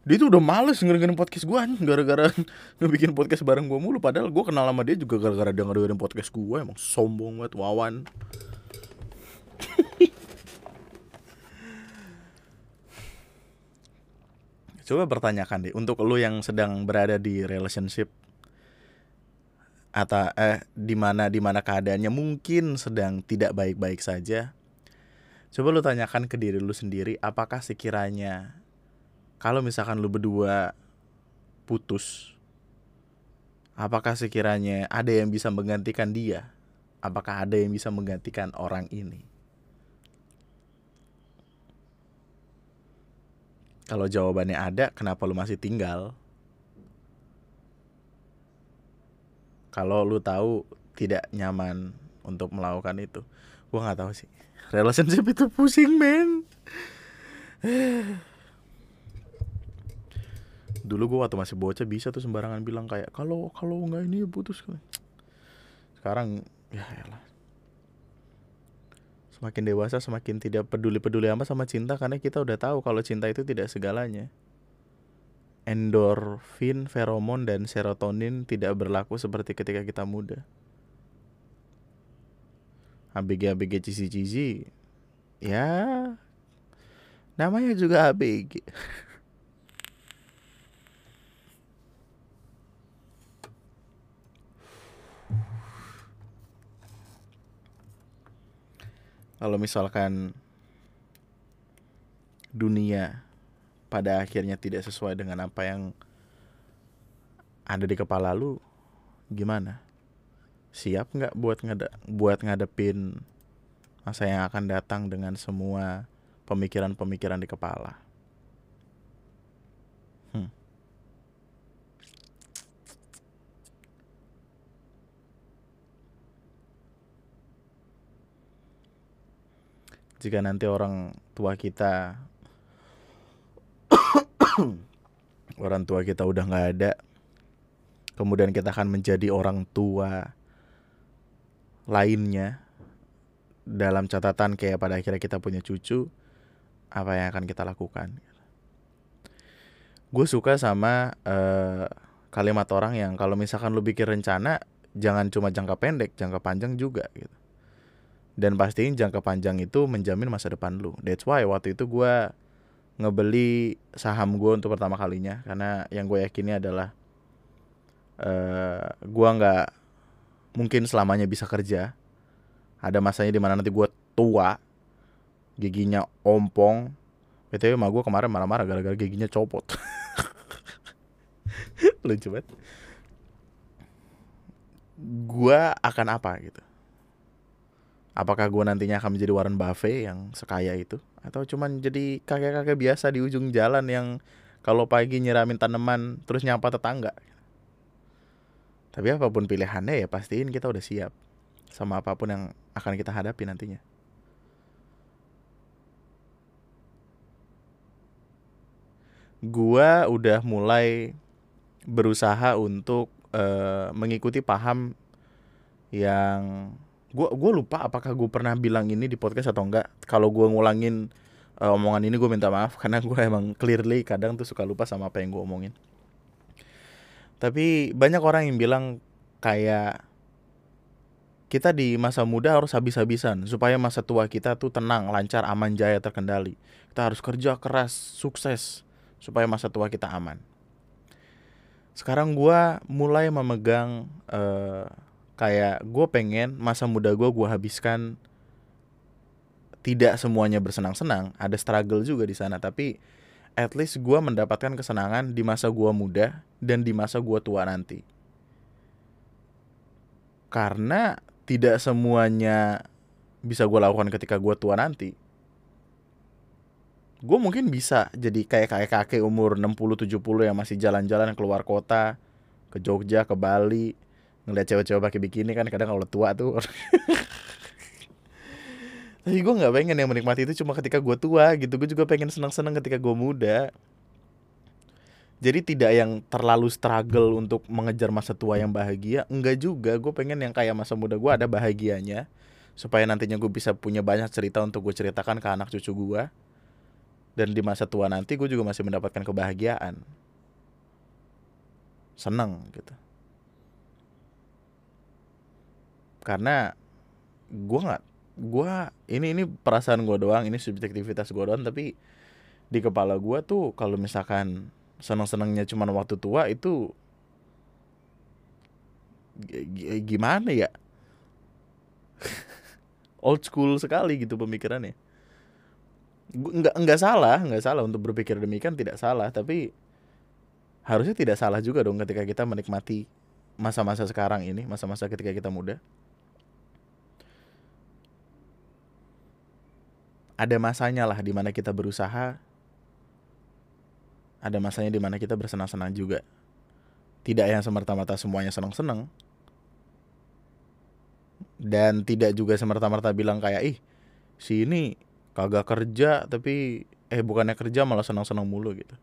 Dia tuh udah males ngedengerin podcast gue gara-gara ngebikin podcast bareng gue mulu. Padahal gue kenal sama dia juga gara-gara dia ngedengerin podcast gue emang sombong banget wawan coba pertanyakan deh untuk lo yang sedang berada di relationship atau eh di mana keadaannya mungkin sedang tidak baik-baik saja. Coba lu tanyakan ke diri lu sendiri apakah sekiranya kalau misalkan lu berdua putus apakah sekiranya ada yang bisa menggantikan dia? Apakah ada yang bisa menggantikan orang ini? Kalau jawabannya ada, kenapa lu masih tinggal? kalau lu tahu tidak nyaman untuk melakukan itu. Gua nggak tahu sih. Relationship itu pusing men. Dulu gua waktu masih bocah bisa tuh sembarangan bilang kayak kalau kalau nggak ini ya putus sekarang ya lah semakin dewasa semakin tidak peduli peduli amat sama cinta karena kita udah tahu kalau cinta itu tidak segalanya endorfin, feromon, dan serotonin tidak berlaku seperti ketika kita muda. ABG ABG cici cici ya namanya juga ABG kalau misalkan dunia pada akhirnya tidak sesuai dengan apa yang ada di kepala lu gimana? Siap nggak buat ngade buat ngadepin masa yang akan datang dengan semua pemikiran-pemikiran di kepala jika nanti orang tua kita orang tua kita udah nggak ada kemudian kita akan menjadi orang tua lainnya dalam catatan kayak pada akhirnya kita punya cucu apa yang akan kita lakukan? Gue suka sama uh, kalimat orang yang kalau misalkan lu bikin rencana jangan cuma jangka pendek jangka panjang juga gitu dan pastiin jangka panjang itu menjamin masa depan lu. That's why waktu itu gue ngebeli saham gue untuk pertama kalinya. Karena yang gue yakini adalah uh, eh, gue nggak mungkin selamanya bisa kerja. Ada masanya di mana nanti gue tua giginya ompong. Btw mah gue kemarin marah-marah gara-gara giginya copot. Lucu banget. Gue akan apa gitu apakah gue nantinya akan menjadi Warren Buffett yang sekaya itu? Atau cuman jadi kakek-kakek biasa di ujung jalan yang kalau pagi nyiramin tanaman terus nyapa tetangga? Tapi apa pun pilihannya ya pastiin kita udah siap sama apa pun yang akan kita hadapi nantinya. Gua udah mulai berusaha untuk uh, mengikuti paham yang gue gue lupa apakah gue pernah bilang ini di podcast atau enggak kalau gue ngulangin uh, omongan ini gue minta maaf karena gue emang clearly kadang tuh suka lupa sama apa yang gue omongin tapi banyak orang yang bilang kayak kita di masa muda harus habis-habisan supaya masa tua kita tuh tenang, lancar, aman, jaya, terkendali. Kita harus kerja keras, sukses supaya masa tua kita aman. Sekarang gue mulai memegang uh, kayak gue pengen masa muda gue gue habiskan tidak semuanya bersenang-senang ada struggle juga di sana tapi at least gue mendapatkan kesenangan di masa gue muda dan di masa gue tua nanti. Karena tidak semuanya bisa gue lakukan ketika gue tua nanti. Gue mungkin bisa jadi kayak kakek kakek umur 60-70 yang masih jalan-jalan keluar kota ke Jogja ke Bali ngeliat cewek-cewek pakai bikini kan kadang kalau tua tuh tapi gue nggak pengen yang menikmati itu cuma ketika gue tua gitu. Gue juga pengen senang-senang ketika gue muda. Jadi tidak yang terlalu struggle untuk mengejar masa tua yang bahagia. Enggak juga gue pengen yang kayak masa muda gue ada bahagianya. Supaya nantinya gue bisa punya banyak cerita untuk gue ceritakan ke anak cucu gue dan di masa tua nanti gue juga masih mendapatkan kebahagiaan. Seneng gitu karena gue nggak gue ini ini perasaan gue doang ini subjektivitas gue doang tapi di kepala gue tuh kalau misalkan senang senangnya cuma waktu tua itu gimana ya? Old school sekali gitu pemikirannya. Nggak nggak salah nggak salah untuk berpikir demikian tidak salah tapi harusnya tidak salah juga dong ketika kita menikmati masa-masa sekarang ini masa-masa ketika kita muda ada masanya lah di mana kita berusaha. Ada masanya di mana kita bersenang-senang juga. Tidak yang semerta-merta semuanya senang-senang. Dan tidak juga semerta-merta bilang kayak ih si ini kagak kerja tapi eh bukannya kerja malah senang-senang mulu gitu.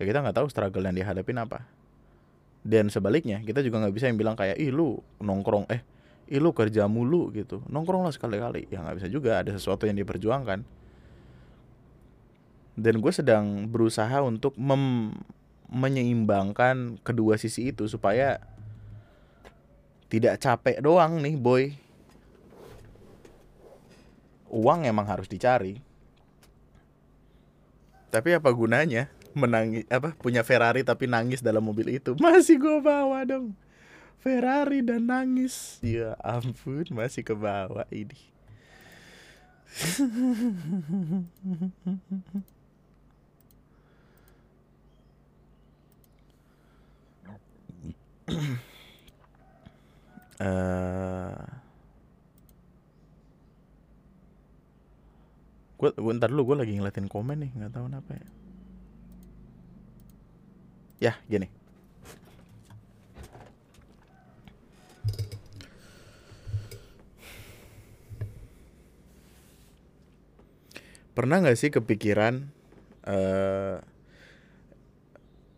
Ya kita nggak tahu struggle yang dihadapin apa. Dan sebaliknya kita juga nggak bisa yang bilang kayak ih lu nongkrong eh ih lu kerja mulu gitu. Nongkrong lah sekali-kali. Ya nggak bisa juga. Ada sesuatu yang diperjuangkan. Dan gue sedang berusaha untuk mem menyeimbangkan kedua sisi itu supaya tidak capek doang nih boy. Uang emang harus dicari. Tapi apa gunanya menangis apa punya Ferrari tapi nangis dalam mobil itu? Masih gue bawa dong Ferrari dan nangis. Ya ampun masih ke bawah ini. Uh, gue gue ntar dulu gue lagi ngeliatin komen nih nggak tahu kenapa ya. Ya gini pernah nggak sih kepikiran uh,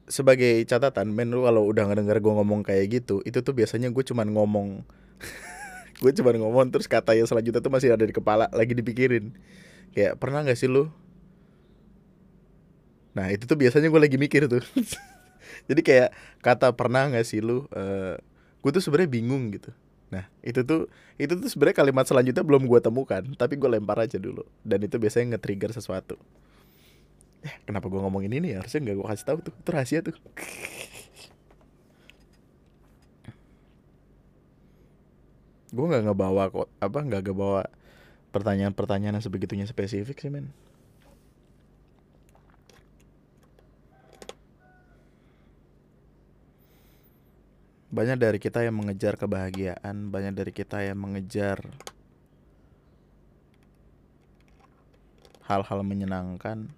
sebagai catatan men lu kalau udah ngedenger gue ngomong kayak gitu itu tuh biasanya gue cuman ngomong. Gue cuman ngomong terus kata yang selanjutnya tuh masih ada di kepala lagi dipikirin. Kayak pernah nggak sih lu? Nah itu tuh biasanya gue lagi mikir tuh. Jadi kayak kata pernah nggak sih lu? Uh, gue tuh sebenarnya bingung gitu Nah itu tuh itu tuh sebenarnya kalimat selanjutnya belum gue temukan, tapi gue lempar aja dulu. Dan itu biasanya nge-trigger sesuatu. Eh, kenapa gue ngomongin ini ya? Harusnya nggak gue kasih tahu tuh, itu rahasia tuh. gue nggak ngebawa kok apa nggak ngebawa pertanyaan-pertanyaan sebegitunya spesifik sih men. Banyak dari kita yang mengejar kebahagiaan, banyak dari kita yang mengejar hal-hal menyenangkan,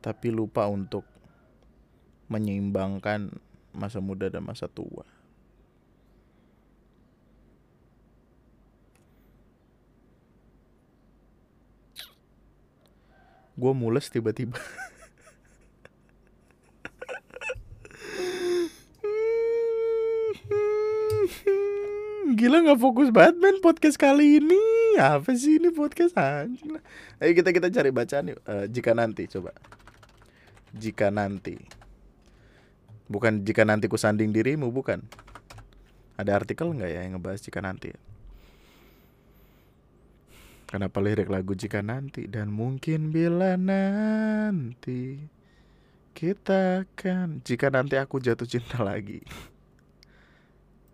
tapi lupa untuk menyeimbangkan masa muda dan masa tua. Gue mules tiba-tiba. Gila nggak fokus banget men podcast kali ini. Apa sih ini podcast anjing. Ayo kita kita cari bacaan yuk. Uh, jika nanti coba. Jika nanti. Bukan jika nanti ku sanding dirimu bukan. Ada artikel nggak ya yang ngebahas jika nanti? Kenapa lirik lagu jika nanti dan mungkin bila nanti kita akan jika nanti aku jatuh cinta lagi.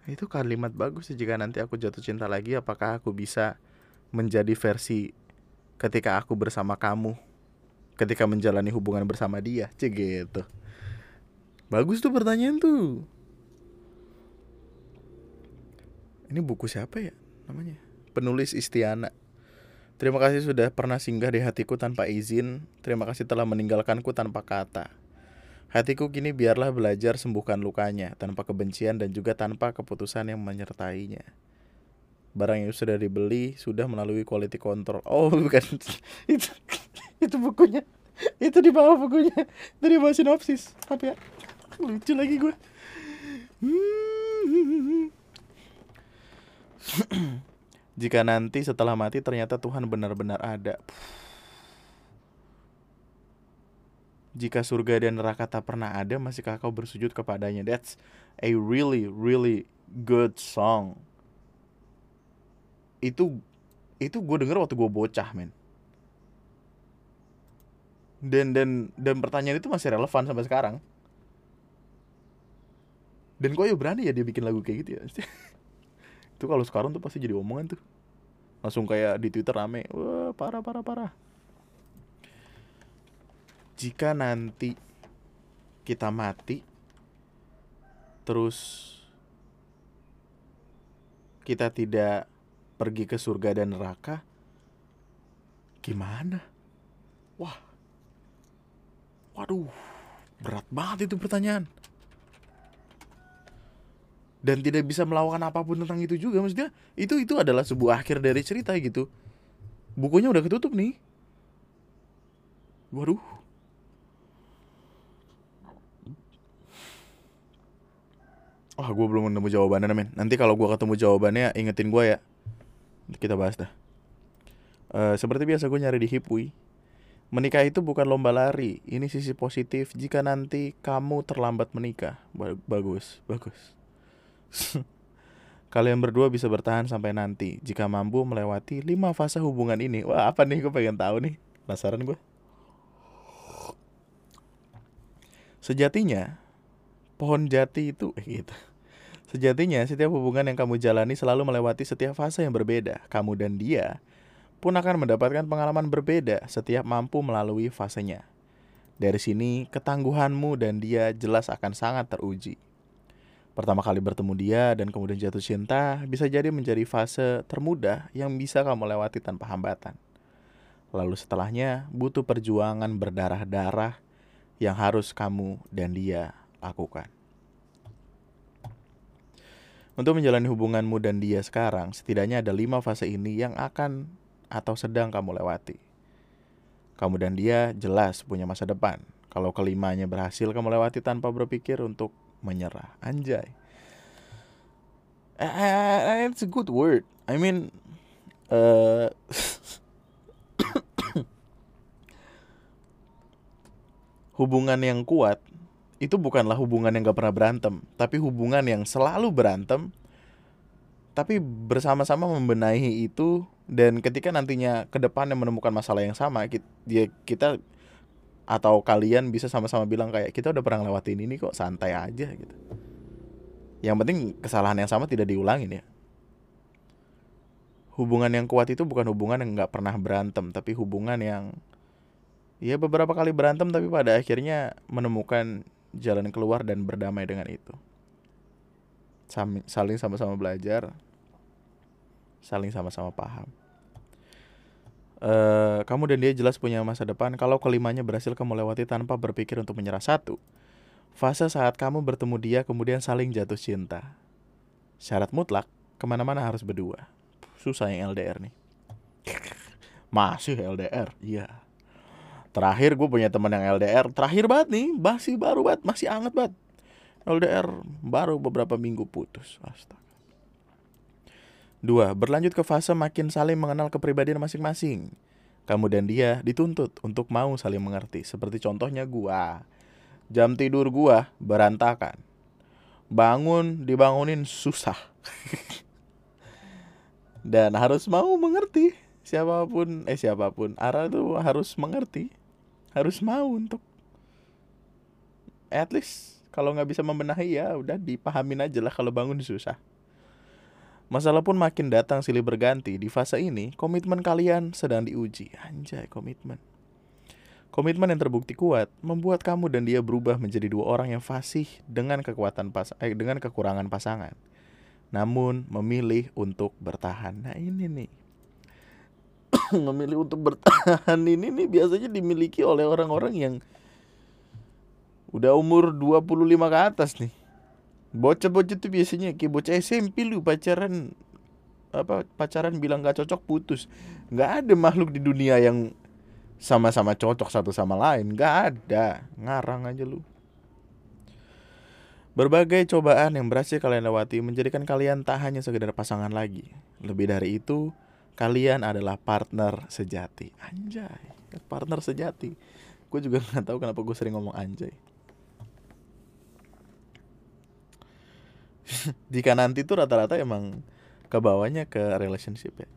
Itu kalimat bagus sih jika nanti aku jatuh cinta lagi apakah aku bisa menjadi versi ketika aku bersama kamu? Ketika menjalani hubungan bersama dia cek gitu. Bagus tuh pertanyaan tuh. Ini buku siapa ya namanya? Penulis Istiana. Terima kasih sudah pernah singgah di hatiku tanpa izin. Terima kasih telah meninggalkanku tanpa kata. Hatiku kini biarlah belajar sembuhkan lukanya tanpa kebencian dan juga tanpa keputusan yang menyertainya. Barang yang sudah dibeli sudah melalui quality control. Oh, bukan. itu itu bukunya. Itu di bawah bukunya. Itu di bawah sinopsis. Apa ya? Lucu lagi gue. Jika nanti setelah mati ternyata Tuhan benar-benar ada. Jika surga dan neraka tak pernah ada, masihkah kau bersujud kepadanya? That's a really, really good song. Itu itu gue denger waktu gue bocah, men. Dan dan dan pertanyaan itu masih relevan sampai sekarang. Dan kok ya berani ya dia bikin lagu kayak gitu ya? itu kalau sekarang tuh pasti jadi omongan tuh. Langsung kayak di Twitter rame, wah parah parah parah jika nanti kita mati terus kita tidak pergi ke surga dan neraka gimana? Wah. Waduh berat banget itu pertanyaan. Dan tidak bisa melakukan apa pun tentang itu juga maksudnya itu itu adalah sebuah akhir dari cerita gitu. Bukunya udah ketutup nih. Waduh Wah, oh, gue belum nemu jawabannya, men. Nanti kalau gue ketemu jawabannya, ingetin gue ya. Kita bahas dah. Uh, seperti biasa gue nyari di Hipwi. Menikah itu bukan lomba lari. Ini sisi positif. Jika nanti kamu terlambat menikah, bagus, bagus. Kalian berdua bisa bertahan sampai nanti jika mampu melewati lima fase hubungan ini. Wah, apa nih? Gue pengen tahu nih. Penasaran gue. Sejatinya, pohon jati itu gitu. Sejatinya, setiap hubungan yang kamu jalani selalu melewati setiap fase yang berbeda. Kamu dan dia pun akan mendapatkan pengalaman berbeda setiap mampu melalui fasenya. Dari sini, ketangguhanmu dan dia jelas akan sangat teruji. Pertama kali bertemu dia dan kemudian jatuh cinta bisa jadi menjadi fase termudah yang bisa kamu lewati tanpa hambatan. Lalu setelahnya butuh perjuangan berdarah-darah yang harus kamu dan dia lakukan. Untuk menjalani hubunganmu dan dia sekarang, setidaknya ada lima fase ini yang akan atau sedang kamu lewati. Kamu dan dia jelas punya masa depan. Kalau kelimanya berhasil kamu lewati tanpa berpikir untuk menyerah anjay uh, it's a good word I mean uh, hubungan yang kuat itu bukanlah hubungan yang gak pernah berantem tapi hubungan yang selalu berantem tapi bersama-sama membenahi itu dan ketika nantinya ke depannya menemukan masalah yang sama dia kita atau kalian bisa sama-sama bilang kayak kita udah pernah lewatin ini kok santai aja gitu. Yang penting kesalahan yang sama tidak diulangin ya. Hubungan yang kuat itu bukan hubungan yang nggak pernah berantem tapi hubungan yang ya beberapa kali berantem tapi pada akhirnya menemukan jalan keluar dan berdamai dengan itu saling sama-sama belajar saling sama-sama paham uh, kamu dan dia jelas punya masa depan kalau kelimanya berhasil kamu lewati tanpa berpikir untuk menyerah satu. Fase saat kamu bertemu dia kemudian saling jatuh cinta. Syarat mutlak, ke mana-mana harus berdua. Susah yang LDR nih. Masih LDR, iya. Terakhir gue punya teman yang LDR, terakhir banget nih, masih baru banget, masih anget banget. LDR baru beberapa minggu putus. Astaga. Dua, berlanjut ke fase makin saling mengenal kepribadian masing-masing. Kamu dan dia dituntut untuk mau saling mengerti. Seperti contohnya gua. Jam tidur gua berantakan. Bangun dibangunin susah. dan harus mau mengerti. Siapa pun, eh siapa pun. Ara tuh harus mengerti. Harus mau untuk at least kalau nggak bisa membenahi ya udah dipahamin aja lah kalau bangun susah. Masalah pun makin datang silih berganti. Di fase ini, komitmen kalian sedang diuji. Anjay, komitmen. Komitmen yang terbukti kuat membuat kamu dan dia berubah menjadi dua orang yang fasih dengan kekuatan pas eh, dengan kekurangan pasangan. Namun memilih untuk bertahan. Nah, ini nih. memilih untuk bertahan ini nih biasanya dimiliki oleh orang-orang yang udah umur 25 ke atas nih Bocah-bocah tuh biasanya kayak bocah SMP lu pacaran apa pacaran bilang gak cocok putus. Nggak ada makhluk di dunia yang sama-sama cocok satu sama lain. Nggak ada. Ngarang aja lu. Berbagai cobaan yang berhasil kalian lewati menjadikan kalian tak hanya sekedar pasangan lagi. Lebih dari itu, kalian adalah partner sejati. Anjay, partner sejati. Gue juga nggak tahu kenapa gue sering ngomong anjay. jika nanti tuh rata-rata emang kebawanya ke relationship ya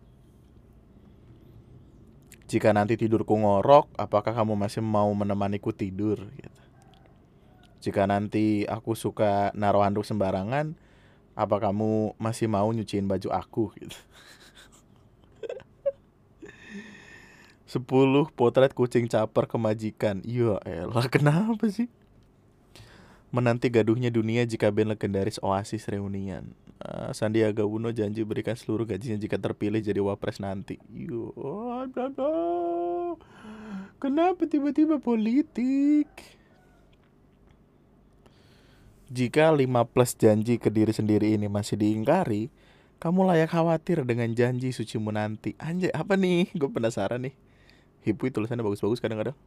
jika nanti tidurku ngorok apakah kamu masih mau menemaniku tidur gitu jika nanti aku suka naruh handuk sembarangan apa kamu masih mau nyuciin baju aku gitu Sepuluh potret kucing caper kemajikan Iya elah kenapa sih menanti gaduhnya dunia jika band legendaris Oasis reunian. Uh, Sandiaga Uno janji berikan seluruh gajinya jika terpilih jadi wapres nanti. Yo, kenapa tiba-tiba politik? Jika 5 plus janji ke diri sendiri ini masih diingkari, kamu layak khawatir dengan janji sucimu nanti. Anjay, apa nih? Gue penasaran nih. Hipui tulisannya bagus-bagus kadang-kadang.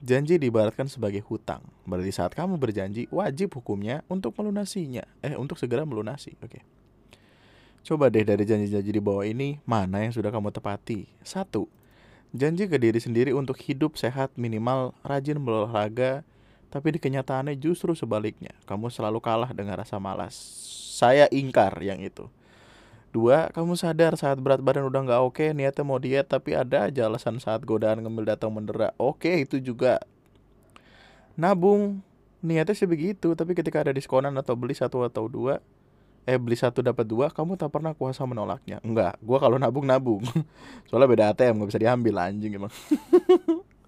Janji diibaratkan sebagai hutang. Berarti saat kamu berjanji, wajib hukumnya untuk melunasinya. Eh, untuk segera melunasi. Oke. Okay. Coba deh dari janji-janji di bawah ini, mana yang sudah kamu tepati? Satu, janji ke diri sendiri untuk hidup sehat minimal rajin berolahraga, tapi di kenyataannya justru sebaliknya. Kamu selalu kalah dengan rasa malas. Saya ingkar yang itu. Dua, kamu sadar saat berat badan udah nggak oke, niatnya mau diet tapi ada aja alasan saat godaan ngemil datang mendera. Oke, itu juga. Nabung, niatnya sih begitu, tapi ketika ada diskonan atau beli satu atau dua, eh beli satu dapat dua, kamu tak pernah kuasa menolaknya. Enggak, gua kalau nabung nabung. Soalnya beda ATM nggak bisa diambil anjing emang.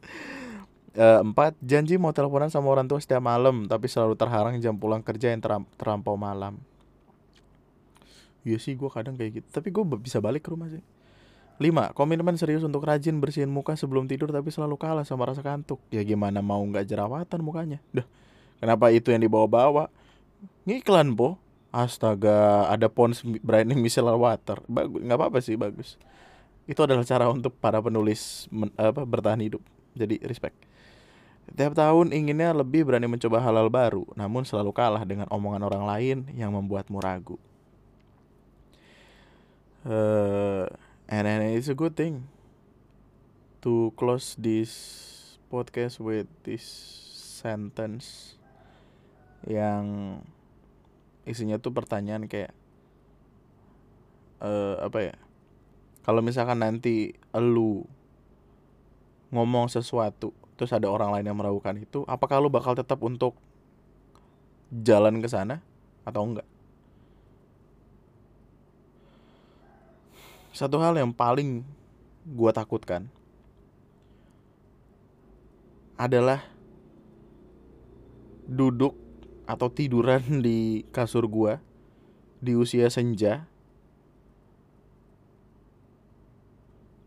e, empat, janji mau teleponan sama orang tua setiap malam, tapi selalu terhalang jam pulang kerja yang teram terampau malam. Iya sih gue kadang kayak gitu. Tapi gue bisa balik ke rumah sih. Lima Komitmen serius untuk rajin bersihin muka sebelum tidur tapi selalu kalah sama rasa kantuk. Ya gimana mau nggak jerawatan mukanya? Dah Kenapa itu yang dibawa-bawa? Ngiklan po. Astaga ada Pond's Brightening Micellar Water. Bagus nggak apa-apa sih bagus. Itu adalah cara untuk para penulis men, apa, bertahan hidup. Jadi respect. Tiap tahun inginnya lebih berani mencoba halal baru Namun selalu kalah dengan omongan orang lain yang membuatmu ragu uh, and, and it's a good thing to close this podcast with this sentence yang isinya tuh pertanyaan kayak uh, apa ya? Kalau misalkan nanti lu ngomong sesuatu terus ada orang lain yang meragukan itu apakah lu bakal tetap untuk jalan ke sana atau enggak satu hal yang paling gue takutkan adalah duduk atau tiduran di kasur gue di usia senja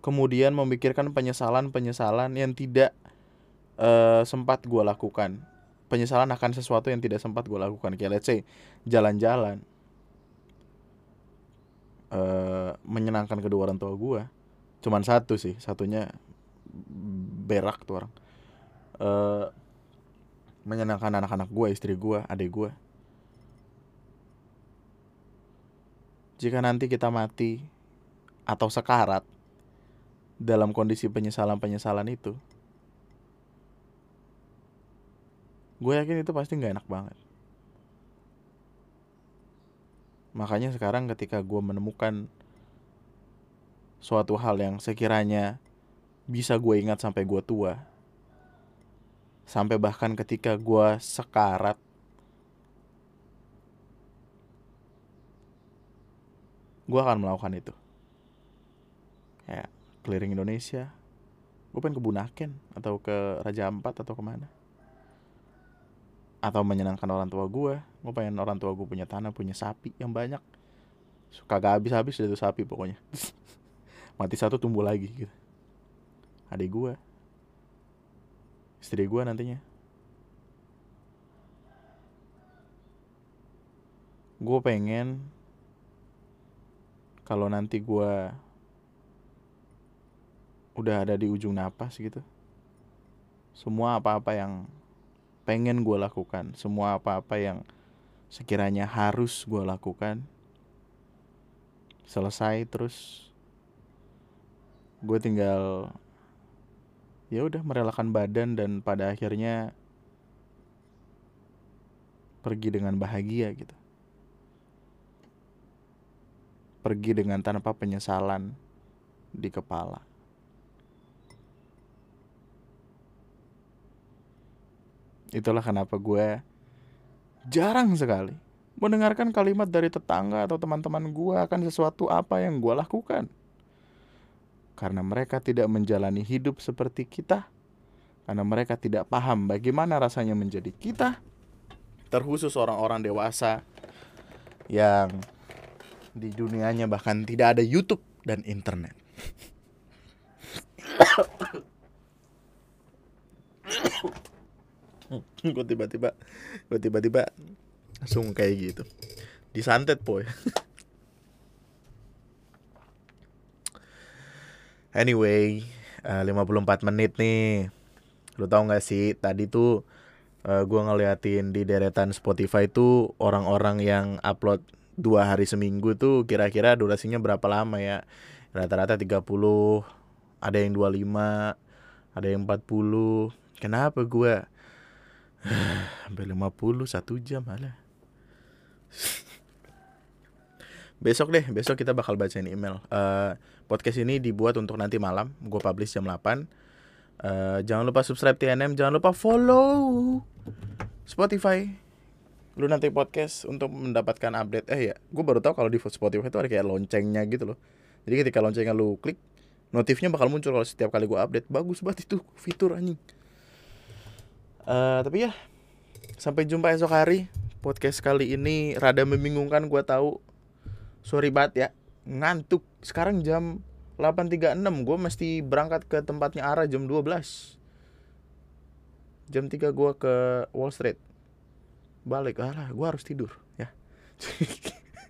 kemudian memikirkan penyesalan-penyesalan yang tidak uh, sempat gue lakukan. Penyesalan akan sesuatu yang tidak sempat gue lakukan. Kayak let's say jalan-jalan uh, menyenangkan kedua orang tua gue cuman satu sih satunya berak tuh orang. Uh, menyenangkan anak-anak gue istri gue adik gue jika nanti kita mati atau sekarat dalam kondisi penyesalan-penyesalan itu gue yakin itu pasti nggak enak banget Makanya sekarang ketika gue menemukan suatu hal yang sekiranya bisa gue ingat sampai gue tua, sampai bahkan ketika gue sekarat, gue akan melakukan itu. Kayak keliling Indonesia, gue pengen ke Bunaken atau ke Raja Ampat atau ke mana atau menyenangkan orang tua gue gue pengen orang tua gue punya tanah punya sapi yang banyak. Suka gak habis habis itu sapi pokoknya. Mati satu tumbuh lagi gitu. Adik gue istri gue nantinya. Gue pengen kalau nanti gue udah ada di ujung napas gitu semua apa-apa yang pengen gue lakukan semua apa-apa yang sekiranya harus gue lakukan selesai terus gue tinggal ya udah merelakan badan dan pada akhirnya pergi dengan bahagia gitu. Pergi dengan tanpa penyesalan di kepala. Itulah kenapa gue jarang sekali mendengarkan kalimat dari tetangga atau teman-teman gue akan sesuatu apa yang gue lakukan. Karena mereka tidak menjalani hidup seperti kita. Karena mereka tidak paham bagaimana rasanya menjadi kita. Terkhusus orang-orang dewasa yang di dunianya bahkan tidak ada YouTube dan internet. gue tiba-tiba gue tiba-tiba langsung kayak gitu. Disantet boy. Anyway uh, 54 menit nih. Lu tau gak sih tadi tuh uh, eh, gue ngeliatin di deretan Spotify tuh orang-orang yang upload dua hari seminggu tuh kira-kira durasinya berapa lama ya? Rata-rata 30 ada yang 25 ada yang 40 kenapa gue Sampai 50 satu jam malah besok deh besok kita bakal bacain email. Uh, podcast ini dibuat untuk nanti malam. Gue publish jam 8 uh, jangan lupa subscribe TNM jangan lupa follow Spotify. Lu nanti podcast untuk mendapatkan update. Eh ya gue baru tahu kalau di Spotify itu ada kayak loncengnya gitu loh. Jadi ketika loncengnya lu klik notifnya bakal muncul kalau setiap kali gue update. Bagus banget itu fitur anjing uh, tapi ya sampai jumpa esok hari. Podcast kali ini rada membingungkan gue tahu. Sorry banget ya ngantuk. Sekarang jam 8.36 gue mesti berangkat ke tempatnya Ara jam 12 jam 3 gue ke Wall Street. Balik lah gue harus tidur ya